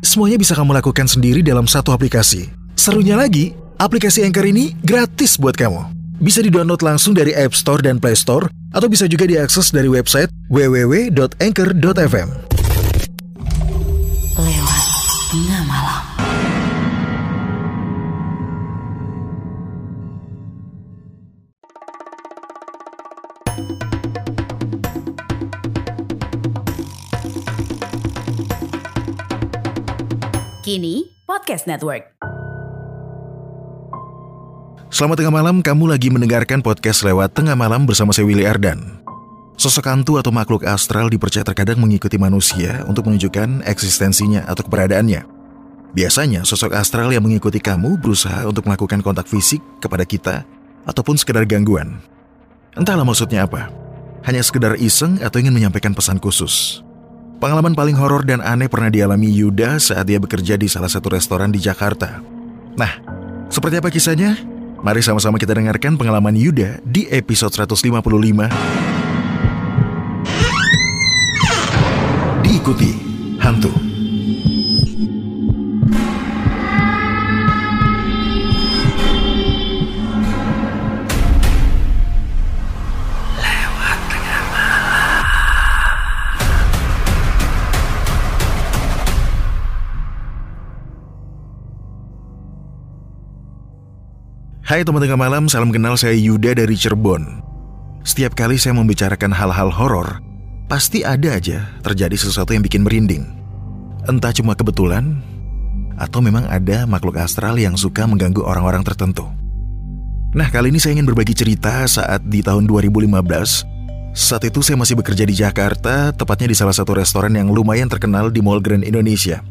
semuanya bisa kamu lakukan sendiri dalam satu aplikasi. Serunya lagi, aplikasi Anchor ini gratis buat kamu. Bisa didownload langsung dari App Store dan Play Store, atau bisa juga diakses dari website www.anchor.fm. Lewat Tengah Malam. Kini Podcast Network. Selamat tengah malam, kamu lagi mendengarkan podcast lewat tengah malam bersama saya Willy Ardan. Sosok hantu atau makhluk astral dipercaya terkadang mengikuti manusia untuk menunjukkan eksistensinya atau keberadaannya. Biasanya, sosok astral yang mengikuti kamu berusaha untuk melakukan kontak fisik kepada kita ataupun sekedar gangguan. Entahlah maksudnya apa. Hanya sekedar iseng atau ingin menyampaikan pesan khusus. Pengalaman paling horor dan aneh pernah dialami Yuda saat dia bekerja di salah satu restoran di Jakarta. Nah, seperti apa kisahnya? Mari sama-sama kita dengarkan pengalaman Yuda di episode 155. Diikuti hantu. Hai teman tengah malam, salam kenal saya Yuda dari Cirebon. Setiap kali saya membicarakan hal-hal horor, pasti ada aja terjadi sesuatu yang bikin merinding. Entah cuma kebetulan, atau memang ada makhluk astral yang suka mengganggu orang-orang tertentu. Nah, kali ini saya ingin berbagi cerita saat di tahun 2015. Saat itu saya masih bekerja di Jakarta, tepatnya di salah satu restoran yang lumayan terkenal di Mall Grand Indonesia.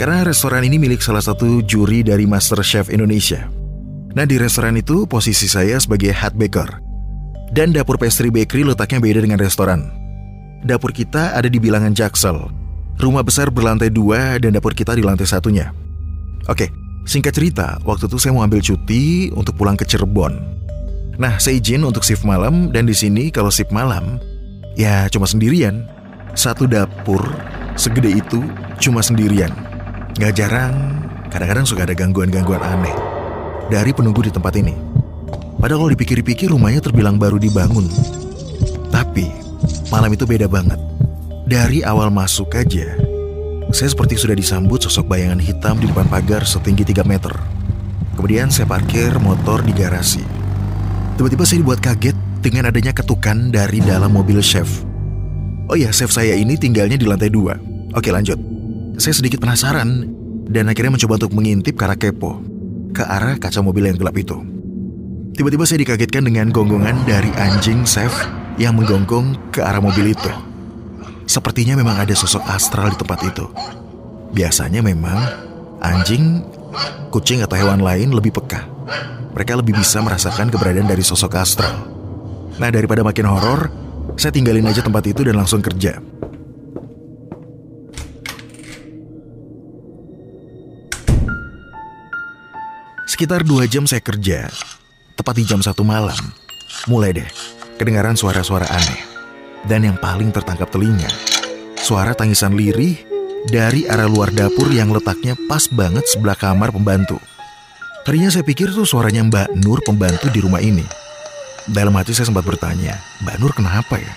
Karena restoran ini milik salah satu juri dari Master Chef Indonesia. Nah di restoran itu posisi saya sebagai head baker. Dan dapur pastry bakery letaknya beda dengan restoran. Dapur kita ada di bilangan Jaksel. Rumah besar berlantai dua dan dapur kita di lantai satunya. Oke, singkat cerita, waktu itu saya mau ambil cuti untuk pulang ke Cirebon. Nah, saya izin untuk shift malam dan di sini kalau shift malam, ya cuma sendirian. Satu dapur segede itu cuma sendirian. Gak jarang, kadang-kadang suka ada gangguan-gangguan aneh dari penunggu di tempat ini. Padahal kalau dipikir-pikir rumahnya terbilang baru dibangun. Tapi malam itu beda banget. Dari awal masuk aja, saya seperti sudah disambut sosok bayangan hitam di depan pagar setinggi 3 meter. Kemudian saya parkir motor di garasi. Tiba-tiba saya dibuat kaget dengan adanya ketukan dari dalam mobil chef. Oh ya, chef saya ini tinggalnya di lantai dua. Oke lanjut. Saya sedikit penasaran dan akhirnya mencoba untuk mengintip karena kepo ke arah kaca mobil yang gelap itu. Tiba-tiba saya dikagetkan dengan gonggongan dari anjing chef yang menggonggong ke arah mobil itu. Sepertinya memang ada sosok astral di tempat itu. Biasanya memang anjing, kucing atau hewan lain lebih peka. Mereka lebih bisa merasakan keberadaan dari sosok astral. Nah daripada makin horor, saya tinggalin aja tempat itu dan langsung kerja. Sekitar dua jam saya kerja, tepat di jam satu malam. Mulai deh, kedengaran suara-suara aneh. Dan yang paling tertangkap telinga, suara tangisan lirih dari arah luar dapur yang letaknya pas banget sebelah kamar pembantu. Tadinya saya pikir tuh suaranya Mbak Nur pembantu di rumah ini. Dalam hati saya sempat bertanya, Mbak Nur kenapa ya?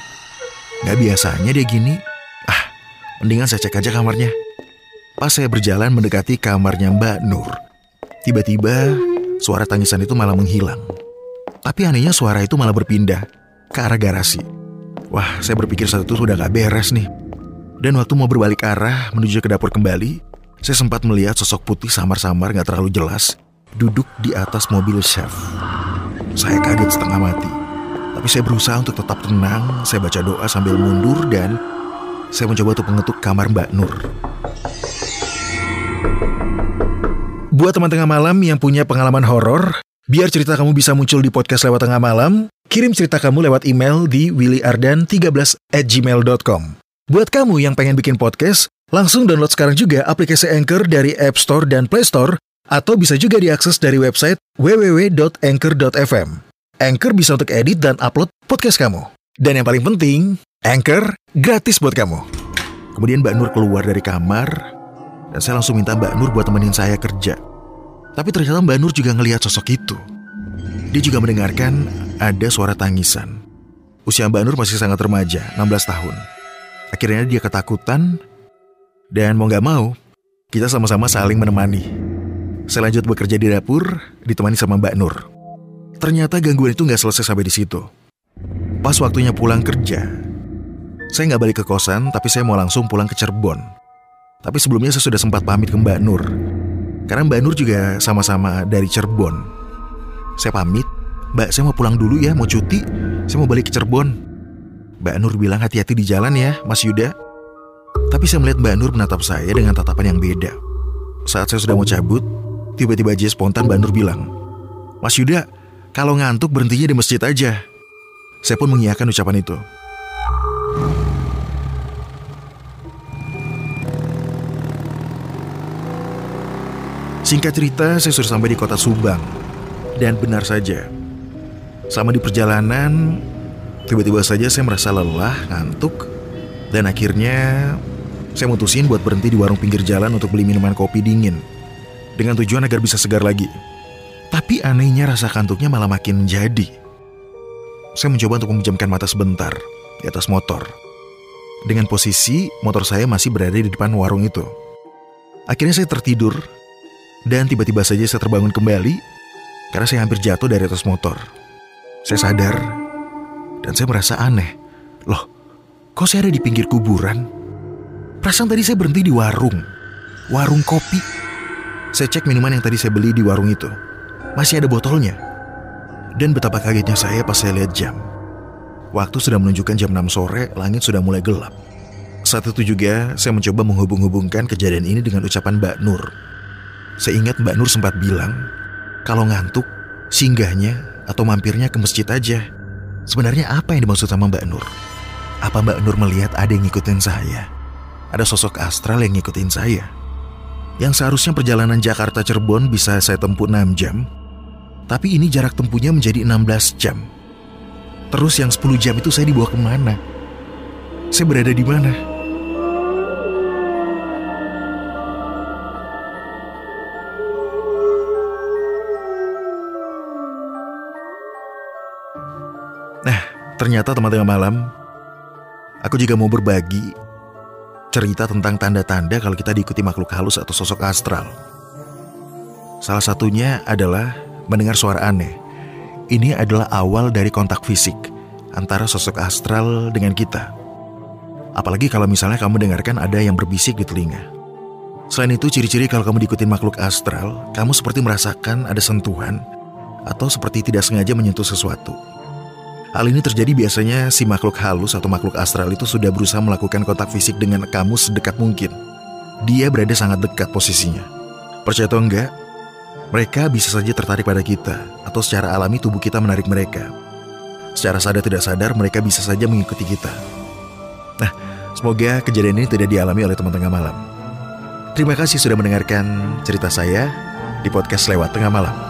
Gak biasanya dia gini. Ah, mendingan saya cek aja kamarnya. Pas saya berjalan mendekati kamarnya Mbak Nur, Tiba-tiba, suara tangisan itu malah menghilang. Tapi anehnya suara itu malah berpindah ke arah garasi. Wah, saya berpikir saat itu sudah gak beres nih. Dan waktu mau berbalik arah menuju ke dapur kembali, saya sempat melihat sosok putih samar-samar gak terlalu jelas duduk di atas mobil chef. Saya kaget setengah mati. Tapi saya berusaha untuk tetap tenang, saya baca doa sambil mundur dan saya mencoba untuk mengetuk kamar Mbak Nur. Buat teman tengah malam yang punya pengalaman horor, biar cerita kamu bisa muncul di podcast lewat tengah malam, kirim cerita kamu lewat email di willyardan13 at gmail.com. Buat kamu yang pengen bikin podcast, langsung download sekarang juga aplikasi Anchor dari App Store dan Play Store, atau bisa juga diakses dari website www.anchor.fm. Anchor bisa untuk edit dan upload podcast kamu. Dan yang paling penting, Anchor gratis buat kamu. Kemudian Mbak Nur keluar dari kamar, dan saya langsung minta Mbak Nur buat temenin saya kerja. Tapi ternyata Mbak Nur juga ngelihat sosok itu. Dia juga mendengarkan ada suara tangisan. Usia Mbak Nur masih sangat remaja, 16 tahun. Akhirnya dia ketakutan, dan mau gak mau, kita sama-sama saling menemani. Saya lanjut bekerja di dapur, ditemani sama Mbak Nur. Ternyata gangguan itu gak selesai sampai di situ. Pas waktunya pulang kerja, saya nggak balik ke kosan, tapi saya mau langsung pulang ke Cirebon. Tapi sebelumnya saya sudah sempat pamit ke Mbak Nur. Karena Mbak Nur juga sama-sama dari Cirebon. Saya pamit, Mbak saya mau pulang dulu ya, mau cuti. Saya mau balik ke Cirebon. Mbak Nur bilang hati-hati di jalan ya, Mas Yuda. Tapi saya melihat Mbak Nur menatap saya dengan tatapan yang beda. Saat saya sudah mau cabut, tiba-tiba aja spontan Mbak Nur bilang, Mas Yuda, kalau ngantuk berhentinya di masjid aja. Saya pun mengiyakan ucapan itu. Singkat cerita, saya sudah sampai di kota Subang. Dan benar saja, sama di perjalanan, Tiba-tiba saja saya merasa lelah, ngantuk, dan akhirnya saya mutusin buat berhenti di warung pinggir jalan untuk beli minuman kopi dingin. Dengan tujuan agar bisa segar lagi. Tapi anehnya rasa kantuknya malah makin jadi. Saya mencoba untuk memejamkan mata sebentar di atas motor. Dengan posisi motor saya masih berada di depan warung itu. Akhirnya saya tertidur dan tiba-tiba saja saya terbangun kembali karena saya hampir jatuh dari atas motor. Saya sadar dan saya merasa aneh. Loh, kok saya ada di pinggir kuburan? Perasaan tadi saya berhenti di warung. Warung kopi. Saya cek minuman yang tadi saya beli di warung itu. Masih ada botolnya. Dan betapa kagetnya saya pas saya lihat jam. Waktu sudah menunjukkan jam 6 sore, langit sudah mulai gelap. Saat itu juga saya mencoba menghubung-hubungkan kejadian ini dengan ucapan Mbak Nur. Saya ingat Mbak Nur sempat bilang, kalau ngantuk, singgahnya atau mampirnya ke masjid aja. Sebenarnya apa yang dimaksud sama Mbak Nur? Apa Mbak Nur melihat ada yang ngikutin saya? Ada sosok astral yang ngikutin saya? Yang seharusnya perjalanan Jakarta Cirebon bisa saya tempuh 6 jam, tapi ini jarak tempuhnya menjadi 16 jam. Terus yang 10 jam itu saya dibawa ke mana? Saya berada di mana? Ternyata teman-teman malam, aku juga mau berbagi cerita tentang tanda-tanda kalau kita diikuti makhluk halus atau sosok astral. Salah satunya adalah mendengar suara aneh. Ini adalah awal dari kontak fisik antara sosok astral dengan kita. Apalagi kalau misalnya kamu dengarkan ada yang berbisik di telinga. Selain itu, ciri-ciri kalau kamu diikuti makhluk astral, kamu seperti merasakan ada sentuhan atau seperti tidak sengaja menyentuh sesuatu. Hal ini terjadi biasanya si makhluk halus atau makhluk astral itu sudah berusaha melakukan kontak fisik dengan kamu sedekat mungkin. Dia berada sangat dekat posisinya. Percaya atau enggak, mereka bisa saja tertarik pada kita atau secara alami tubuh kita menarik mereka. Secara sadar tidak sadar mereka bisa saja mengikuti kita. Nah, semoga kejadian ini tidak dialami oleh teman tengah malam. Terima kasih sudah mendengarkan cerita saya di podcast lewat tengah malam.